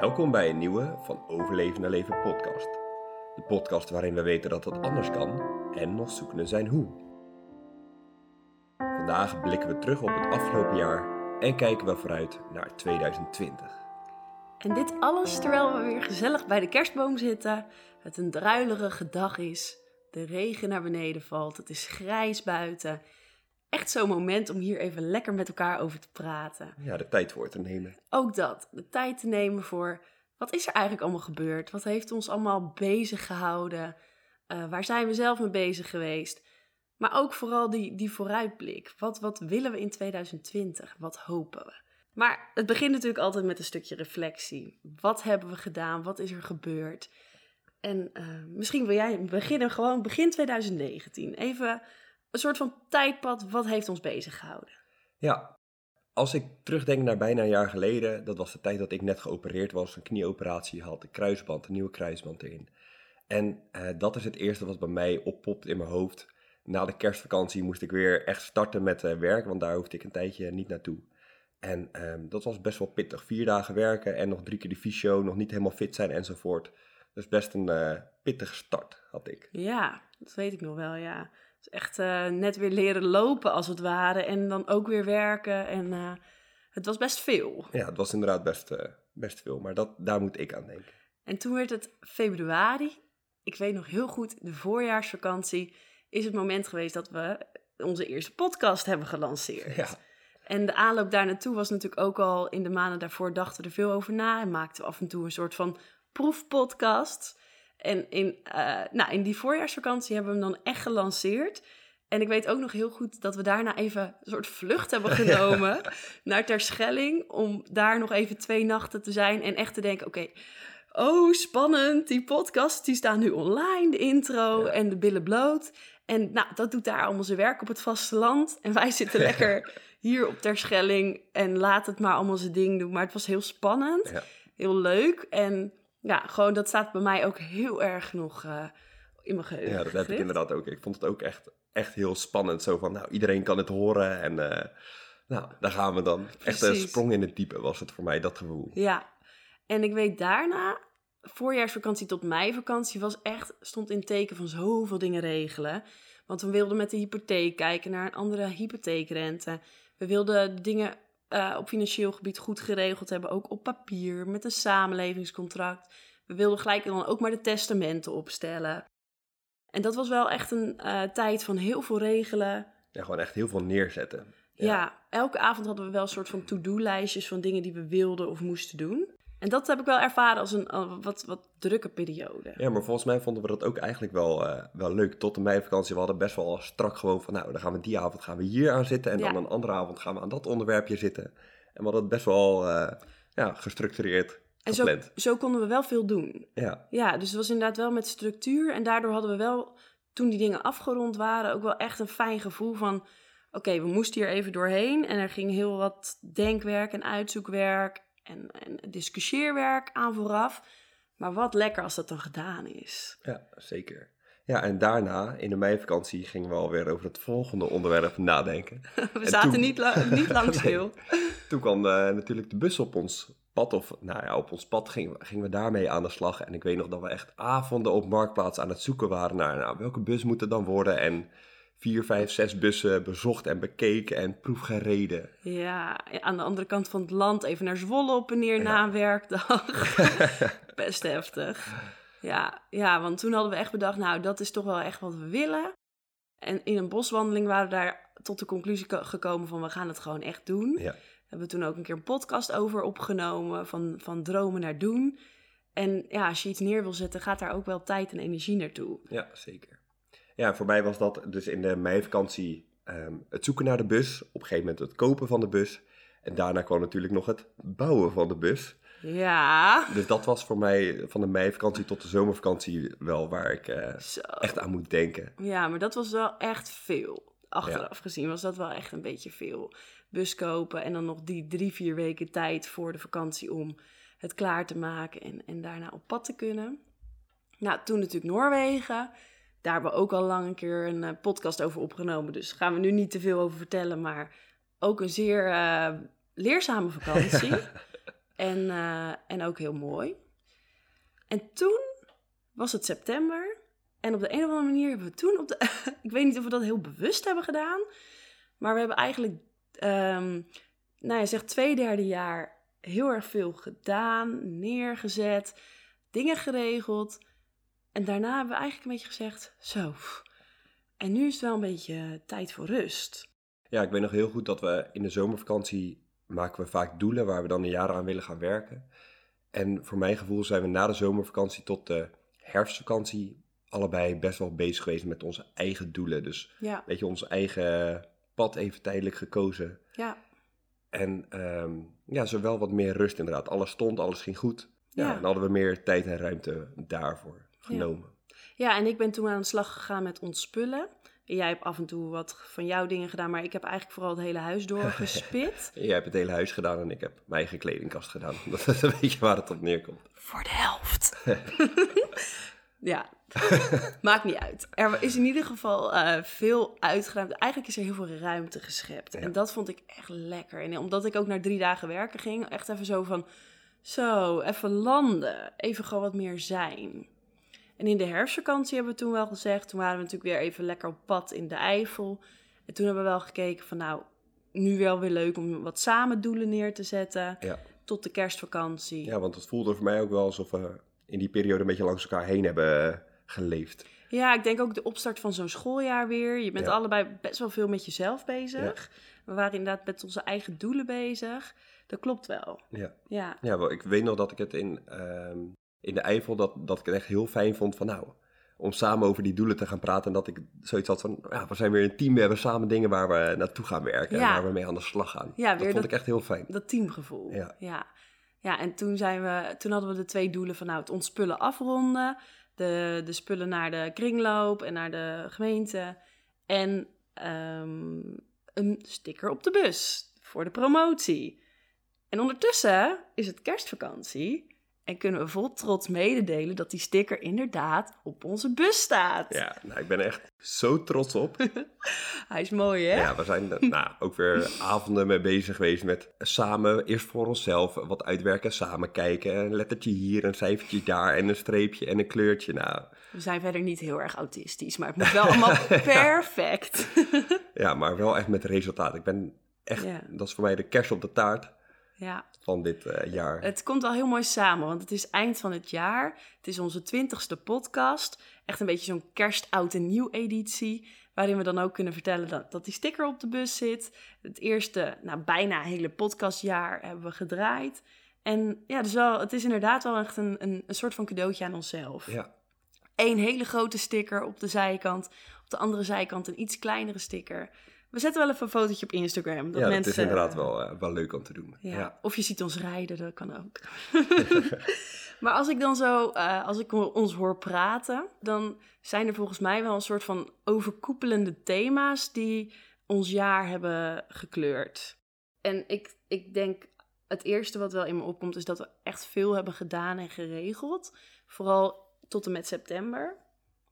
Welkom bij een nieuwe van Overleven naar Leven podcast. De podcast waarin we weten dat het anders kan en nog zoekende zijn hoe. Vandaag blikken we terug op het afgelopen jaar en kijken we vooruit naar 2020. En dit alles terwijl we weer gezellig bij de kerstboom zitten. Het een druilerige dag is. De regen naar beneden valt. Het is grijs buiten. Echt zo'n moment om hier even lekker met elkaar over te praten. Ja, de tijd voor te nemen. Ook dat. De tijd te nemen voor wat is er eigenlijk allemaal gebeurd? Wat heeft ons allemaal bezig gehouden? Eh, waar zijn we zelf mee bezig geweest? Maar ook vooral die, die vooruitblik. Wat, wat willen we in 2020? Wat hopen we? Maar het begint natuurlijk altijd met een stukje reflectie. Wat hebben we gedaan? Wat is er gebeurd? En eh, misschien wil jij beginnen gewoon begin 2019. Even een soort van tijdpad. Wat heeft ons bezig gehouden? Ja, als ik terugdenk naar bijna een jaar geleden, dat was de tijd dat ik net geopereerd was, een knieoperatie had, een kruisband, een nieuwe kruisband erin. En eh, dat is het eerste wat bij mij oppopt in mijn hoofd. Na de kerstvakantie moest ik weer echt starten met uh, werk, want daar hoefde ik een tijdje niet naartoe. En ehm, dat was best wel pittig. Vier dagen werken en nog drie keer de fysio, nog niet helemaal fit zijn enzovoort. Dus best een uh, pittige start had ik. Ja, dat weet ik nog wel, ja. Echt uh, net weer leren lopen als het ware en dan ook weer werken. En uh, het was best veel. Ja, het was inderdaad best, uh, best veel, maar dat, daar moet ik aan denken. En toen werd het februari. Ik weet nog heel goed, de voorjaarsvakantie is het moment geweest dat we onze eerste podcast hebben gelanceerd. Ja. En de aanloop daar naartoe was natuurlijk ook al in de maanden daarvoor dachten we er veel over na en maakten we af en toe een soort van proefpodcast. En in, uh, nou, in die voorjaarsvakantie hebben we hem dan echt gelanceerd. En ik weet ook nog heel goed dat we daarna even een soort vlucht hebben genomen ja. naar Terschelling. Om daar nog even twee nachten te zijn en echt te denken: oké, okay, oh spannend, die podcast die staan nu online, de intro ja. en de billen bloot. En nou, dat doet daar allemaal zijn werk op het vasteland. En wij zitten lekker hier op Terschelling en laat het maar allemaal zijn ding doen. Maar het was heel spannend, ja. heel leuk. En ja, gewoon dat staat bij mij ook heel erg nog uh, in mijn geheugen. Ja, dat heb ik inderdaad ook. Ik vond het ook echt, echt heel spannend. Zo van, nou, iedereen kan het horen en uh, nou, daar gaan we dan. Precies. Echt een sprong in het diepe was het voor mij, dat gevoel. Ja, en ik weet daarna, voorjaarsvakantie tot meivakantie was echt, stond in teken van zoveel dingen regelen. Want we wilden met de hypotheek kijken naar een andere hypotheekrente. We wilden dingen uh, op financieel gebied goed geregeld hebben, ook op papier, met een samenlevingscontract. We wilden gelijk dan ook maar de testamenten opstellen. En dat was wel echt een uh, tijd van heel veel regelen. Ja, gewoon echt heel veel neerzetten. Ja. ja, elke avond hadden we wel een soort van to-do-lijstjes van dingen die we wilden of moesten doen. En dat heb ik wel ervaren als een uh, wat, wat drukke periode. Ja, maar volgens mij vonden we dat ook eigenlijk wel, uh, wel leuk. Tot de meivakantie, we hadden best wel strak gewoon van... nou, dan gaan we die avond gaan we hier aan zitten... en ja. dan een andere avond gaan we aan dat onderwerpje zitten. En we hadden het best wel uh, ja, gestructureerd en zo, zo, konden we wel veel doen. Ja. Ja, dus het was inderdaad wel met structuur. En daardoor hadden we wel, toen die dingen afgerond waren... ook wel echt een fijn gevoel van... oké, okay, we moesten hier even doorheen... en er ging heel wat denkwerk en uitzoekwerk en, en discussieerwerk aan vooraf. Maar wat lekker als dat dan gedaan is. Ja, zeker. Ja, en daarna, in de meivakantie, gingen we alweer over het volgende onderwerp nadenken. we en zaten toen... niet, la niet lang stil. toen kwam uh, natuurlijk de bus op ons pad, of nou ja, op ons pad gingen, gingen we daarmee aan de slag. En ik weet nog dat we echt avonden op Marktplaats aan het zoeken waren naar, nou, welke bus moet het dan worden? En vier, vijf, zes bussen bezocht en bekeken en proefgereden. Ja, aan de andere kant van het land even naar Zwolle op en neer ja. na een werkdag. Best heftig. Ja, ja, want toen hadden we echt bedacht, nou, dat is toch wel echt wat we willen. En in een boswandeling waren we daar tot de conclusie gekomen van, we gaan het gewoon echt doen. Ja. Hebben we toen ook een keer een podcast over opgenomen, van, van dromen naar doen. En ja, als je iets neer wil zetten, gaat daar ook wel tijd en energie naartoe. Ja, zeker. Ja, voor mij was dat dus in de meivakantie um, het zoeken naar de bus. Op een gegeven moment het kopen van de bus. En daarna kwam natuurlijk nog het bouwen van de bus. Ja. Dus dat was voor mij van de meivakantie tot de zomervakantie wel waar ik uh, echt aan moet denken. Ja, maar dat was wel echt veel. Achteraf ja. gezien was dat wel echt een beetje veel. Bus kopen en dan nog die drie, vier weken tijd voor de vakantie om het klaar te maken en, en daarna op pad te kunnen. Nou, toen natuurlijk Noorwegen. Daar hebben we ook al lang een keer een uh, podcast over opgenomen. Dus gaan we nu niet te veel over vertellen. Maar ook een zeer uh, leerzame vakantie. En, eh, en ook heel mooi. En toen was het september. En op de een of andere manier hebben we toen op de. ik weet niet of we dat heel bewust hebben gedaan. Maar we hebben eigenlijk. ehm nou ja, zeg twee derde jaar heel erg veel gedaan, neergezet, dingen geregeld. En daarna hebben we eigenlijk een beetje gezegd: zo. En nu is het wel een beetje tijd voor rust. Ja, ik weet nog heel goed dat we in de zomervakantie maken we vaak doelen waar we dan een jaar aan willen gaan werken. En voor mijn gevoel zijn we na de zomervakantie tot de herfstvakantie allebei best wel bezig geweest met onze eigen doelen. Dus Ja, weet je, ons eigen pad even tijdelijk gekozen. ja, En ehm, ja, zowel wat meer rust inderdaad. Alles stond, alles ging goed. Ja, Ja. en dan hadden we meer tijd en ruimte daarvoor genomen. Ja, en ik ben toen aan de slag gegaan met ontspullen. Jij hebt af en toe wat van jouw dingen gedaan, maar ik heb eigenlijk vooral het hele huis doorgespit. Jij hebt het hele huis gedaan en ik heb mijn eigen kledingkast gedaan. Dat is een beetje waar het op neerkomt. Voor de helft. ja, maakt niet uit. Er is in ieder geval eh, veel uitgeruimd. Eigenlijk is er heel veel ruimte geschept. Ja. En dat vond ik echt lekker. En omdat ik ook naar drie dagen werken ging, echt even zo van... Zo, even landen. Even gewoon wat meer zijn. En in de herfstvakantie hebben we toen wel gezegd... Toen waren we natuurlijk weer even lekker op pad in de Eifel. En toen hebben we wel gekeken van nou... Nu wel weer leuk om wat samen doelen neer te zetten. Ja. Tot de kerstvakantie. ja, want het voelde voor mij ook wel alsof we in die periode een beetje langs elkaar heen hebben geleefd. Ja, ik denk ook de opstart van zo'n schooljaar weer. Je bent Ja. allebei best wel veel met jezelf bezig. We waren inderdaad met onze eigen doelen bezig. Dat klopt wel. Ja, Ja, ja wel, ik weet nog dat ik het in, ehm, in de Eifel, dat, dat ik het echt heel fijn vond van nou... Om samen over die doelen te gaan praten en dat ik zoiets had van, ja, we zijn weer een team, we hebben samen dingen waar we naartoe gaan werken en waar we mee aan de slag gaan. Ja, dat vond dat- ik echt heel fijn. dat teamgevoel. Ja. ja. Ja, en toen, zijn we, toen hadden we de twee doelen van nou, het ontspullen afronden. De, de spullen naar de kringloop en naar de gemeente. En ehm, een sticker op de bus voor de promotie. En ondertussen is het kerstvakantie. En kunnen we vol trots mededelen dat die sticker inderdaad op onze bus staat. Ja, nou, ik ben echt zo trots op. Hij is mooi, hè? Ja, we zijn er nou, ook weer avonden mee bezig geweest met samen, eerst voor onszelf, wat uitwerken, samen kijken. Een lettertje hier, een cijfertje daar en een streepje en een kleurtje. Nou, We zijn verder niet heel erg autistisch, maar het moet wel allemaal perfect. ja, maar wel echt met resultaat. Ik ben echt, Ja. dat is voor mij de kerst op de taart ja, van dit eh, jaar. het komt wel heel mooi samen, want het is eind van het jaar. Het is onze twintigste podcast. Echt een beetje zo'n kerst, oud en nieuw editie. Waarin we dan ook kunnen vertellen dat, dat die sticker op de bus zit. Het eerste, nou bijna hele podcastjaar hebben we gedraaid. En ja, dus wel, het is inderdaad wel echt een, een, een soort van cadeautje aan onszelf. Ja, Eén hele grote sticker op de zijkant. Op de andere zijkant een iets kleinere sticker. We zetten wel even een fotootje op Instagram. Dat ja mensen, dat is inderdaad wel, eh, wel leuk om te doen. ja. Ja. Of je ziet ons rijden, dat kan ook. maar als ik dan zo, eh, als ik ons hoor praten, dan zijn er volgens mij wel een soort van overkoepelende thema's die ons jaar hebben gekleurd. En ik, ik denk, het eerste wat wel in me opkomt, is dat we echt veel hebben gedaan en geregeld. Vooral tot en met september.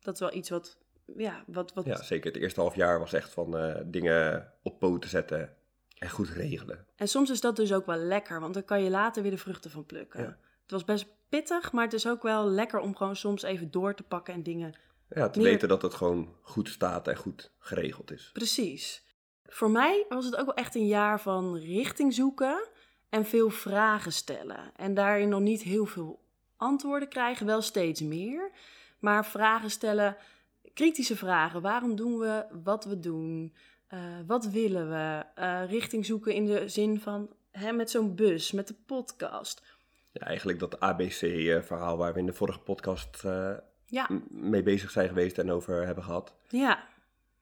Dat is wel iets wat, ja, wat, wat ja, zeker. Het eerste half jaar was echt van eh, dingen op poten zetten en goed regelen. En soms is dat dus ook wel lekker, want dan kan je later weer de vruchten van plukken. Ja. Het was best pittig, maar het is ook wel lekker om gewoon soms even door te pakken en dingen. Ja, te Meer- weten dat het gewoon goed staat en goed geregeld is. Precies. Voor mij was het ook wel echt een jaar van richting zoeken en veel vragen stellen. En daarin nog niet heel veel antwoorden krijgen, wel steeds meer. Maar vragen stellen, kritische vragen. Waarom doen we wat we doen? Eh, wat willen we? Eh, richting zoeken in de zin van hè, met zo'n bus, met de podcast. Ja, eigenlijk dat ABC-verhaal waar we in de vorige podcast eh, Ja, mee bezig zijn geweest en over hebben gehad. ja.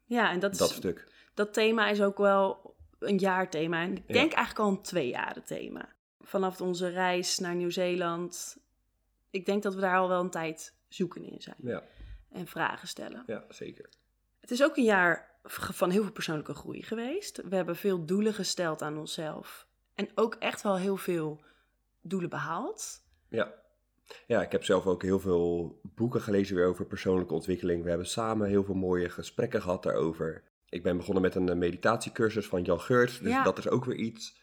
Ja, en dat, is, Dat dat, stuk. thema is ook wel een jaarthema. En ik Ja. denk eigenlijk al een twee jaren thema. Vanaf onze reis naar Nieuw-Zeeland. Ik denk dat we daar al wel een tijd zoeken in zijn. Ja, En vragen stellen. ja, zeker. Het is ook een jaar van heel veel persoonlijke groei geweest. We hebben veel doelen gesteld aan onszelf. En ook echt wel heel veel doelen behaald. Ja. ja, ik heb zelf ook heel veel boeken gelezen weer over persoonlijke ontwikkeling. We hebben samen heel veel mooie gesprekken gehad daarover. Ik ben begonnen met een eh, meditatiecursus van Jan Geurts, dus Ja. dat is ook weer iets.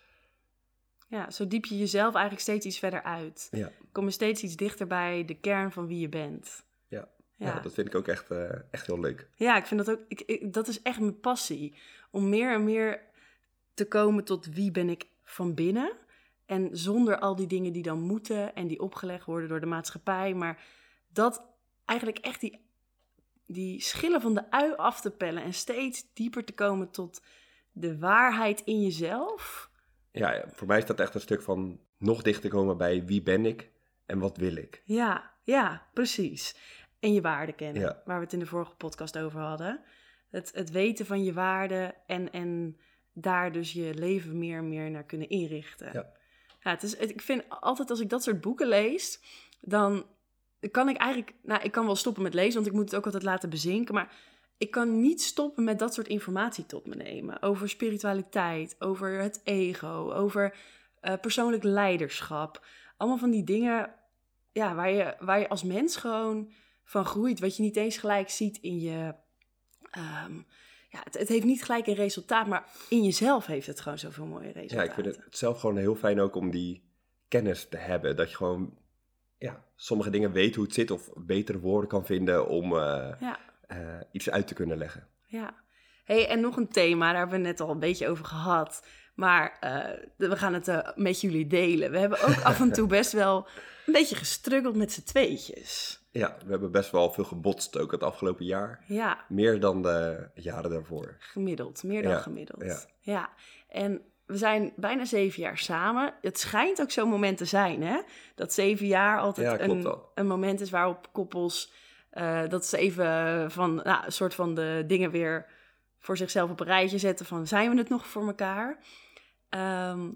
Ja, zo diep je jezelf eigenlijk steeds iets verder uit. Ja. Kom je steeds iets dichter bij de kern van wie je bent. Ja. Dat vind ik ook echt, eh, echt heel leuk. Ja, ik vind dat ook. Ik, ik- dat is echt mijn passie. Om meer en meer te komen tot wie ben ik van binnen. En zonder al die dingen die dan moeten en die opgelegd worden door de maatschappij. Maar dat eigenlijk echt die, die schillen van de ui af te pellen. En steeds dieper te komen tot de waarheid in jezelf. Ja, ja, voor mij is dat echt een stuk van nog dichter komen bij wie ben ik en wat wil ik. Ja, ja, precies. En je waarde kennen, Ja. waar we het in de vorige podcast over hadden. Het, het weten van je waarde en, en daar dus je leven meer en meer naar kunnen inrichten. Ja. Ja, het is, het- ik vind altijd als ik dat soort boeken lees, dan kan ik eigenlijk, nou, ik kan wel stoppen met lezen, want ik moet het ook altijd laten bezinken, maar ik kan niet stoppen met dat soort informatie tot me nemen. Over spiritualiteit, over het ego, over eh, persoonlijk leiderschap. Allemaal van die dingen ja, waar, je, waar je als mens gewoon van groeit. Wat je niet eens gelijk ziet in je. ehm, ja, het, het heeft niet gelijk een resultaat, maar in jezelf heeft het gewoon zoveel mooie Ja, resultaten. ik vind het zelf gewoon heel fijn ook om die kennis te hebben. Dat je gewoon ja, sommige dingen weet hoe het zit of betere woorden kan vinden om eh, Ja, eh, iets uit te kunnen leggen. ja. hey, en nog een thema, daar hebben we net al een beetje over gehad. Maar eh, we gaan het met jullie delen. We hebben ook af en toe best wel een beetje gestruggeld met z'n tweetjes. Ja, we hebben best wel veel gebotst ook het afgelopen jaar. Ja, Meer dan de jaren daarvoor. Gemiddeld, meer dan Ja, gemiddeld. ja. Ja. en we zijn bijna zeven jaar samen. Het schijnt ook zo'n moment te zijn, hè? Dat zeven jaar Ja, altijd een, een moment is waarop koppels... eh, dat ze even van, nou, een soort van de dingen weer voor zichzelf op een rijtje zetten van... zijn we het nog voor elkaar? Ehm,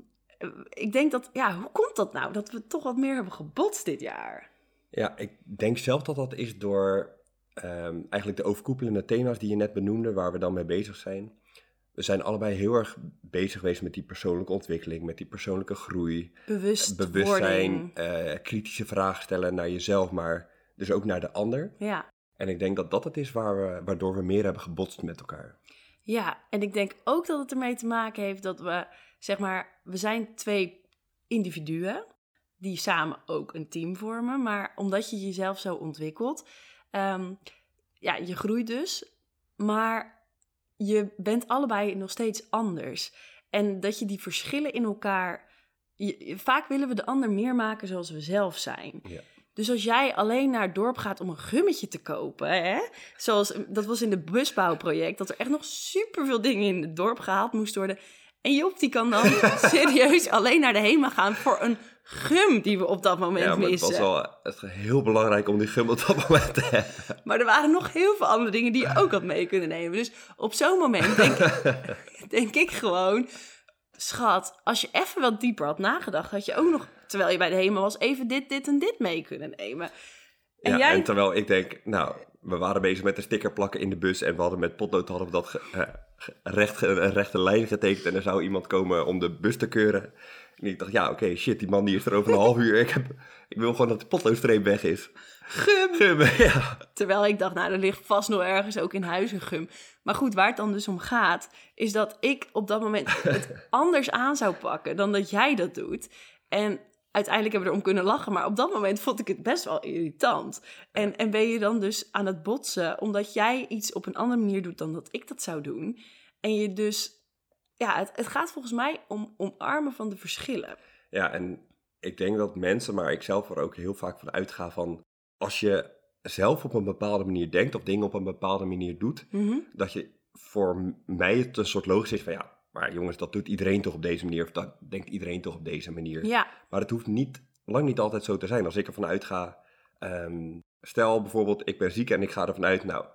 ik denk dat, ja, hoe komt dat nou? Dat we toch wat meer hebben gebotst dit jaar. Ja, ik denk zelf dat dat is door ehm, eigenlijk de overkoepelende thema's die je net benoemde, waar we dan mee bezig zijn. We zijn allebei heel erg bezig geweest met die persoonlijke ontwikkeling, met die persoonlijke groei. Bewustwording. bewustzijn, eh, kritische vragen stellen naar jezelf, maar dus ook naar de ander. Ja. En ik denk dat dat het is waar we, waardoor we meer hebben gebotst met elkaar. Ja, en ik denk ook dat het ermee te maken heeft dat we, zeg maar, we zijn twee individuen die samen ook een team vormen. Maar omdat je jezelf zo ontwikkelt, ehm, ja, je groeit dus, maar je bent allebei nog steeds anders. En dat je die verschillen in elkaar, je- vaak willen we de ander meer maken zoals we zelf zijn. Ja. Dus als jij alleen naar het dorp gaat om een gummetje te kopen, hè? zoals dat was in het busbouwproject, dat er echt nog superveel dingen in het dorp gehaald moesten worden. En Job die kan dan serieus alleen naar de HEMA gaan voor een gum die we op dat moment ja, maar het missen. was wel het was heel belangrijk om die gum op dat moment te hebben. Maar er waren nog heel veel andere dingen die je ook had mee kunnen nemen. Dus op zo'n moment denk, denk ik gewoon... Schat, als je even wat dieper had nagedacht... had je ook nog, terwijl je bij de HEMA was... even dit, dit en dit mee kunnen nemen. En ja, jij... en terwijl ik denk, nou, we waren bezig met de sticker plakken in de bus en we hadden met potlood hadden we dat ge- eh, recht, een rechte lijn getekend en er zou iemand komen om de bus te keuren. En ik dacht, ja, oké, shit, die man die is er over een half uur. Ik, heb, ik wil gewoon dat de potloodstreep weg is. Gum! Gum, ja. Terwijl ik dacht, nou, er ligt vast nog ergens ook in huis een gum. Maar goed, waar het dan dus om gaat, is dat ik op dat moment het anders aan zou pakken dan dat jij dat doet. En uiteindelijk hebben we erom kunnen lachen, maar op dat moment vond ik het best wel irritant. En, en ben je dan dus aan het botsen omdat jij iets op een andere manier doet dan dat ik dat zou doen. En je dus, ja, het, het gaat volgens mij om omarmen van de verschillen. Ja, en ik denk dat mensen, maar ik zelf er ook heel vaak van uitga van... als je zelf op een bepaalde manier denkt of dingen op een bepaalde manier doet... Mhm. dat je voor mij het een soort logisch is van ja, maar jongens, dat doet iedereen toch op deze manier of dat denkt iedereen toch op deze manier. Ja, Maar het hoeft niet, lang niet altijd zo te zijn. Als ik ervan uitga, ehm, stel bijvoorbeeld ik ben ziek en ik ga ervan uit, nou,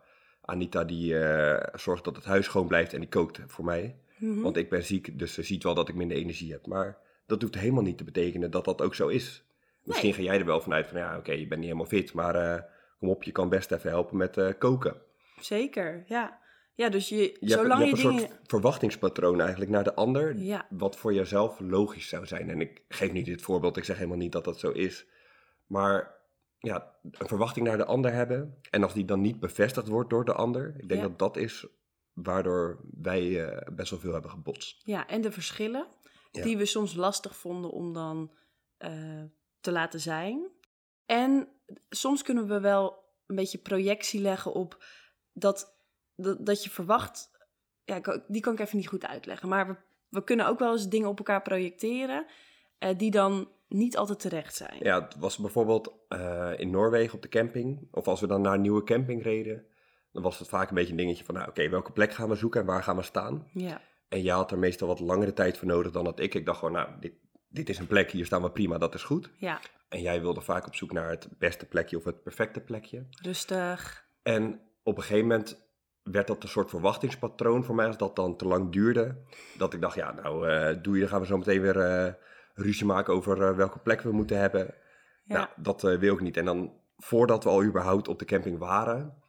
Anita die eh, zorgt dat het huis schoon blijft en die kookt voor mij. Mhm. Want ik ben ziek, dus ze ziet wel dat ik minder energie heb. Maar dat hoeft helemaal niet te betekenen dat dat ook zo is. Misschien ga jij er wel vanuit van ja, oké, je bent niet helemaal fit, maar eh, kom op, je kan best even helpen met eh, koken. zeker, ja. Ja, dus je, Je hebt, zolang je je, hebt een dingen... soort verwachtingspatroon eigenlijk naar de ander, Ja. wat voor jezelf logisch zou zijn. En ik geef nu dit voorbeeld, ik zeg helemaal niet dat dat zo is. Maar ja, een verwachting naar de ander hebben. En als die dan niet bevestigd wordt door de ander, ik denk Ja. dat dat is waardoor wij eh, best wel veel hebben gebotst. Ja, en de verschillen. Ja. die we soms lastig vonden om dan eh, te laten zijn. En soms kunnen we wel een beetje projectie leggen op dat, dat, dat je verwacht. Ja, die kan ik even niet goed uitleggen. Maar we, we kunnen ook wel eens dingen op elkaar projecteren eh, die dan niet altijd terecht zijn. Ja, het was bijvoorbeeld in Noorwegen op de camping. Of als we dan naar een nieuwe camping reden. Dan was het vaak een beetje een dingetje van, nou oké, welke plek gaan we zoeken en waar gaan we staan? Ja, En jij had er meestal wat langere tijd voor nodig dan dat ik. Ik dacht gewoon, nou, dit, dit is een plek, hier staan we prima, dat is goed. ja. En jij wilde vaak op zoek naar het beste plekje of het perfecte plekje. rustig. En op een gegeven moment werd dat een soort verwachtingspatroon voor mij, als dat dan te lang duurde. Dat ik dacht, ja, nou, eh doe je, dan gaan we zo meteen weer eh, ruzie maken over eh, welke plek we moeten hebben. Ja. Nou, dat wil ik niet. En dan, voordat we al überhaupt op de camping waren,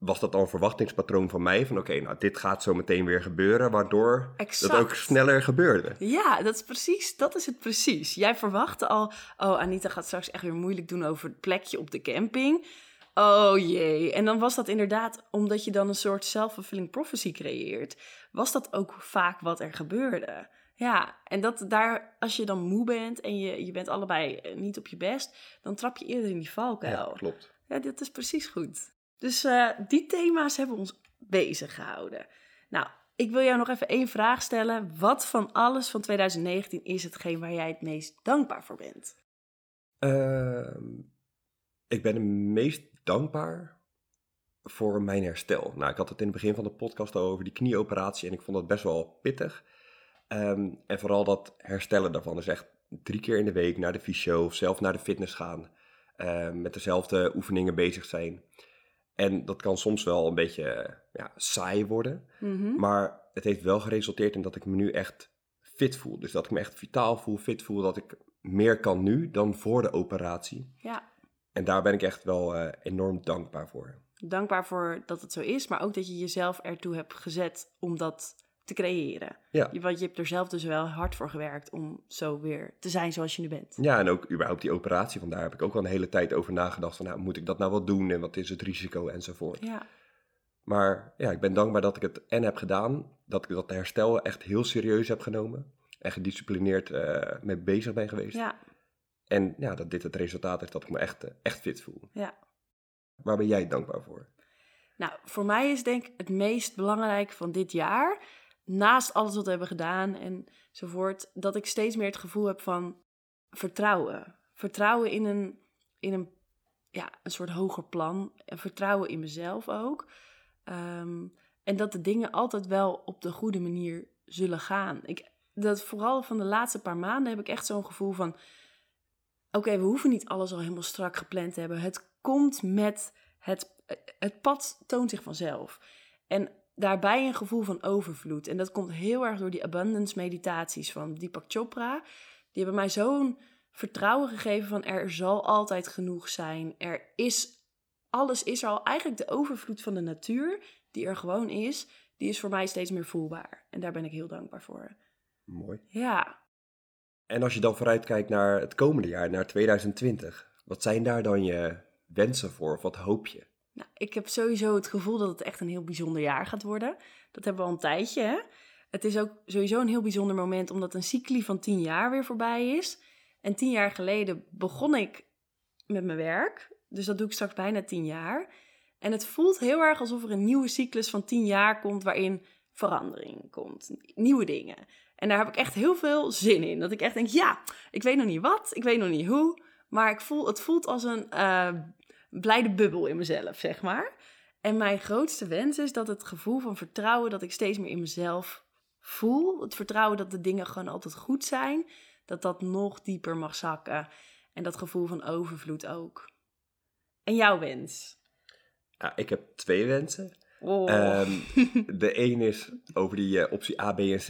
was dat al een verwachtingspatroon van mij. Van oké, nou, dit gaat zo meteen weer gebeuren, waardoor Exact. dat ook sneller gebeurde. Ja, dat is precies, dat is het precies. Jij verwachtte al, oh Anita gaat straks echt weer moeilijk doen over het plekje op de camping. Oh jee. En dan was dat inderdaad, omdat je dan een soort self-fulfilling prophecy creëert, was dat ook vaak wat er gebeurde. Ja, en dat daar, als je dan moe bent en je, je bent allebei eh, niet op je best, dan trap je eerder in die valkuil. Ja, klopt. Ja, dat is precies goed. Dus eh, die thema's hebben ons bezig gehouden. Nou, ik wil jou nog even één vraag stellen. Wat van alles van 2019 is hetgeen waar jij het meest dankbaar voor bent? Ehm, ik ben het meest dankbaar voor mijn herstel. Nou, ik had het in het begin van de podcast al over die knieoperatie en ik vond dat best wel pittig. Ehm, en vooral dat herstellen daarvan. Dus echt drie keer in de week naar de fysio of zelf naar de fitness gaan. ehm, met dezelfde oefeningen bezig zijn. En dat kan soms wel een beetje eh, ja, saai worden. Mhm. Maar het heeft wel geresulteerd in dat ik me nu echt fit voel. Dus dat ik me echt vitaal voel, fit voel. Dat ik meer kan nu dan voor de operatie. Ja, En daar ben ik echt wel eh, enorm dankbaar voor. dankbaar voor dat het zo is, maar ook dat je jezelf ertoe hebt gezet om dat te creëren. Ja. Je- Want je hebt er zelf dus wel hard voor gewerkt om zo weer te zijn zoals je nu bent. Ja, en ook überhaupt die operatie. Vandaar heb ik ook wel een hele tijd over nagedacht. Van, nou, moet ik dat nou wel doen? En wat is het risico? Enzovoort. Ja, Maar ja, ik ben dankbaar dat ik het en heb gedaan. Dat ik dat herstel echt heel serieus heb genomen. En gedisciplineerd eh mee bezig ben geweest. ja, En ja, dat dit het resultaat is dat ik me echt, eh, echt fit voel. ja. Waar ben jij dankbaar voor? Nou, voor mij is denk ik het meest belangrijk van dit jaar, naast alles wat we hebben gedaan enzovoort, dat ik steeds meer het gevoel heb van vertrouwen. Vertrouwen in een, in een, ja, een soort hoger plan. En vertrouwen in mezelf ook. Ehm, en dat de dingen altijd wel op de goede manier zullen gaan. Ik, dat vooral van de laatste paar maanden heb ik echt zo'n gevoel van... Oké, we hoeven niet alles al helemaal strak gepland te hebben. Het komt met het, het pad toont zich vanzelf. En daarbij een gevoel van overvloed. En dat komt heel erg door die abundance meditaties van Deepak Chopra. Die hebben mij zo'n vertrouwen gegeven van er zal altijd genoeg zijn. Er is, alles is er al. Eigenlijk de overvloed van de natuur, die er gewoon is, die is voor mij steeds meer voelbaar. En daar ben ik heel dankbaar voor. Mooi. Ja, En als je dan vooruitkijkt naar het komende jaar, naar 2020, wat zijn daar dan je wensen voor? Of wat hoop je? Nou, ik heb sowieso het gevoel dat het echt een heel bijzonder jaar gaat worden. Dat hebben we al een tijdje. Hè? Het is ook sowieso een heel bijzonder moment omdat een cycli van tien jaar weer voorbij is. En tien jaar geleden begon ik met mijn werk. Dus dat doe ik straks bijna tien jaar. En het voelt heel erg alsof er een nieuwe cyclus van tien jaar komt waarin verandering komt. Nieuwe dingen. En daar heb ik echt heel veel zin in. Dat ik echt denk, ja, ik weet nog niet wat, ik weet nog niet hoe. Maar ik voel, het voelt als een eh, blijde bubbel in mezelf, zeg maar. En mijn grootste wens is dat het gevoel van vertrouwen dat ik steeds meer in mezelf voel. Het vertrouwen dat de dingen gewoon altijd goed zijn. Dat dat nog dieper mag zakken. En dat gevoel van overvloed ook. En jouw wens? Ja, ik heb twee wensen. Oh. Ehm, de een is over die eh, optie A, B en C.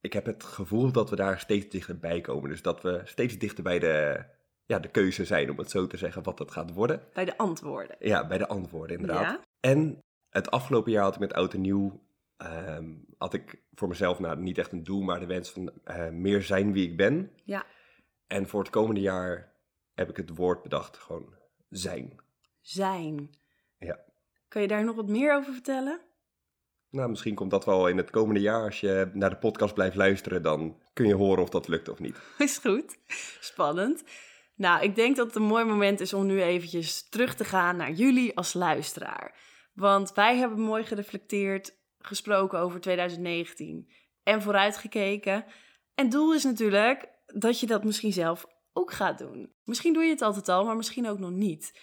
Ik heb het gevoel dat we daar steeds dichterbij komen. Dus dat we steeds dichter bij de, ja, de keuze zijn, om het zo te zeggen, wat het gaat worden. Bij de antwoorden. Ja, bij de antwoorden inderdaad. Ja? En het afgelopen jaar had ik met Oud en Nieuw... ehm, had ik voor mezelf nou, niet echt een doel, maar de wens van eh, meer zijn wie ik ben. Ja. En voor het komende jaar heb ik het woord bedacht, gewoon zijn. Zijn. Ja. Kan je daar nog wat meer over vertellen? Nou, misschien komt dat wel in het komende jaar. Als je naar de podcast blijft luisteren, dan kun je horen of dat lukt of niet. Is goed. Spannend. Nou, ik denk dat het een mooi moment is om nu eventjes terug te gaan naar jullie als luisteraar. Want wij hebben mooi gereflecteerd, gesproken over 2019 en vooruitgekeken. En doel is natuurlijk dat je dat misschien zelf ook gaat doen. Misschien doe je het altijd al, maar misschien ook nog niet.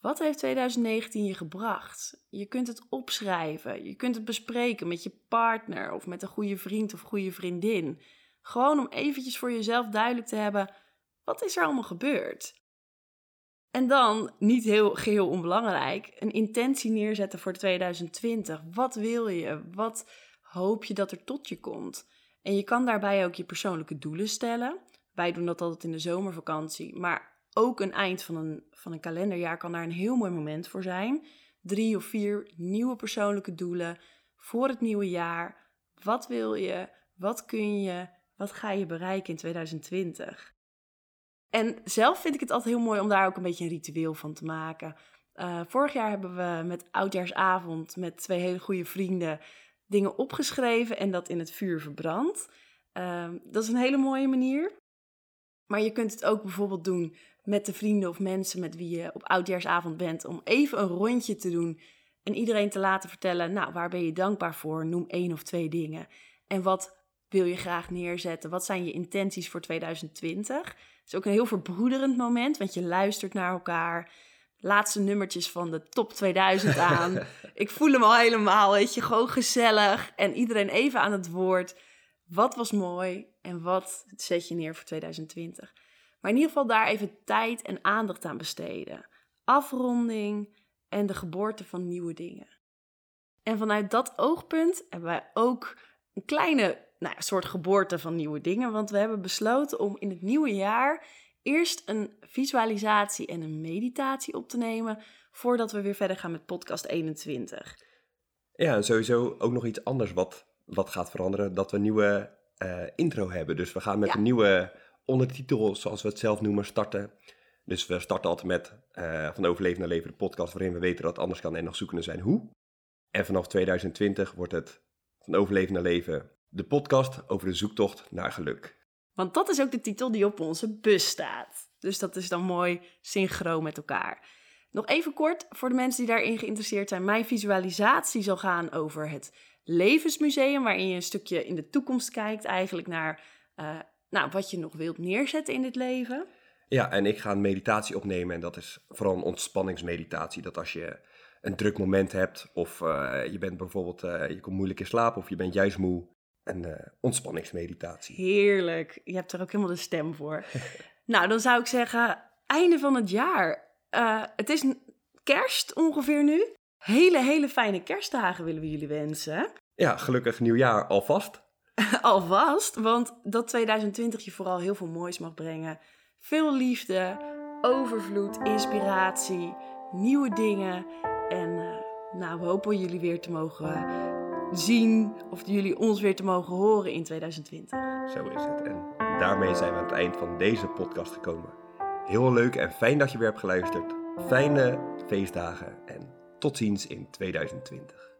Wat heeft 2019 je gebracht? Je kunt het opschrijven, je kunt het bespreken met je partner of met een goede vriend of goede vriendin. Gewoon om eventjes voor jezelf duidelijk te hebben, wat is er allemaal gebeurd? En dan, niet heel geheel onbelangrijk, een intentie neerzetten voor 2020. Wat wil je? Wat hoop je dat er tot je komt? En je kan daarbij ook je persoonlijke doelen stellen. Wij doen dat altijd in de zomervakantie, maar ook een eind van een, van een kalenderjaar kan daar een heel mooi moment voor zijn. Drie of vier nieuwe persoonlijke doelen voor het nieuwe jaar. Wat wil je? Wat kun je? Wat ga je bereiken in 2020? En zelf vind ik het altijd heel mooi om daar ook een beetje een ritueel van te maken. Uh, vorig jaar hebben we met Oudjaarsavond met twee hele goede vrienden dingen opgeschreven en dat in het vuur verbrand. Uh, dat is een hele mooie manier. Maar je kunt het ook bijvoorbeeld doen met de vrienden of mensen met wie je op Oudjaarsavond bent, om even een rondje te doen en iedereen te laten vertellen, nou, waar ben je dankbaar voor? Noem één of twee dingen. En wat wil je graag neerzetten? Wat zijn je intenties voor 2020? Het is ook een heel verbroederend moment, want je luistert naar elkaar. Laatste nummertjes van de top 2000 aan. Ik voel hem al helemaal, weet je, gewoon gezellig. En iedereen even aan het woord. Wat was mooi en wat zet je neer voor 2020? Maar in ieder geval daar even tijd en aandacht aan besteden. Afronding en de geboorte van nieuwe dingen. En vanuit dat oogpunt hebben wij ook een kleine nou, soort geboorte van nieuwe dingen. Want we hebben besloten om in het nieuwe jaar eerst een visualisatie en een meditatie op te nemen. Voordat we weer verder gaan met podcast 21. Ja, en sowieso ook nog iets anders wat, wat gaat veranderen. Dat we een nieuwe uh, intro hebben. Dus we gaan met een nieuwe ondertitel, zoals we het zelf noemen, starten. Dus we starten altijd met uh, Van Overleven naar Leven, de podcast waarin we weten dat het anders kan en nog zoekende zijn hoe. En vanaf 2020 wordt het Van Overleven naar Leven, de podcast over de zoektocht naar geluk. Want dat is ook de titel die op onze bus staat. Dus dat is dan mooi synchroon met elkaar. Nog even kort voor de mensen die daarin geïnteresseerd zijn. Mijn visualisatie zal gaan over het levensmuseum, waarin je een stukje in de toekomst kijkt, eigenlijk naar uh, nou, wat je nog wilt neerzetten in dit leven. Ja, en ik ga een meditatie opnemen en dat is vooral een ontspanningsmeditatie. Dat als je een druk moment hebt of uh, je bent bijvoorbeeld, uh, je komt moeilijk in slaap of je bent juist moe, een uh, ontspanningsmeditatie. Heerlijk, je hebt er ook helemaal de stem voor. nou, dan zou ik zeggen, einde van het jaar. het is kerst ongeveer nu. Hele, hele fijne kerstdagen willen we jullie wensen. Ja, gelukkig nieuwjaar alvast. alvast, want dat 2020 je vooral heel veel moois mag brengen. Veel liefde, overvloed, inspiratie, nieuwe dingen. En uh, nou, we hopen jullie weer te mogen zien of jullie ons weer te mogen horen in 2020. Zo is het. En daarmee zijn we aan het eind van deze podcast gekomen. Heel leuk en fijn dat je weer hebt geluisterd. Fijne feestdagen en tot ziens in 2020.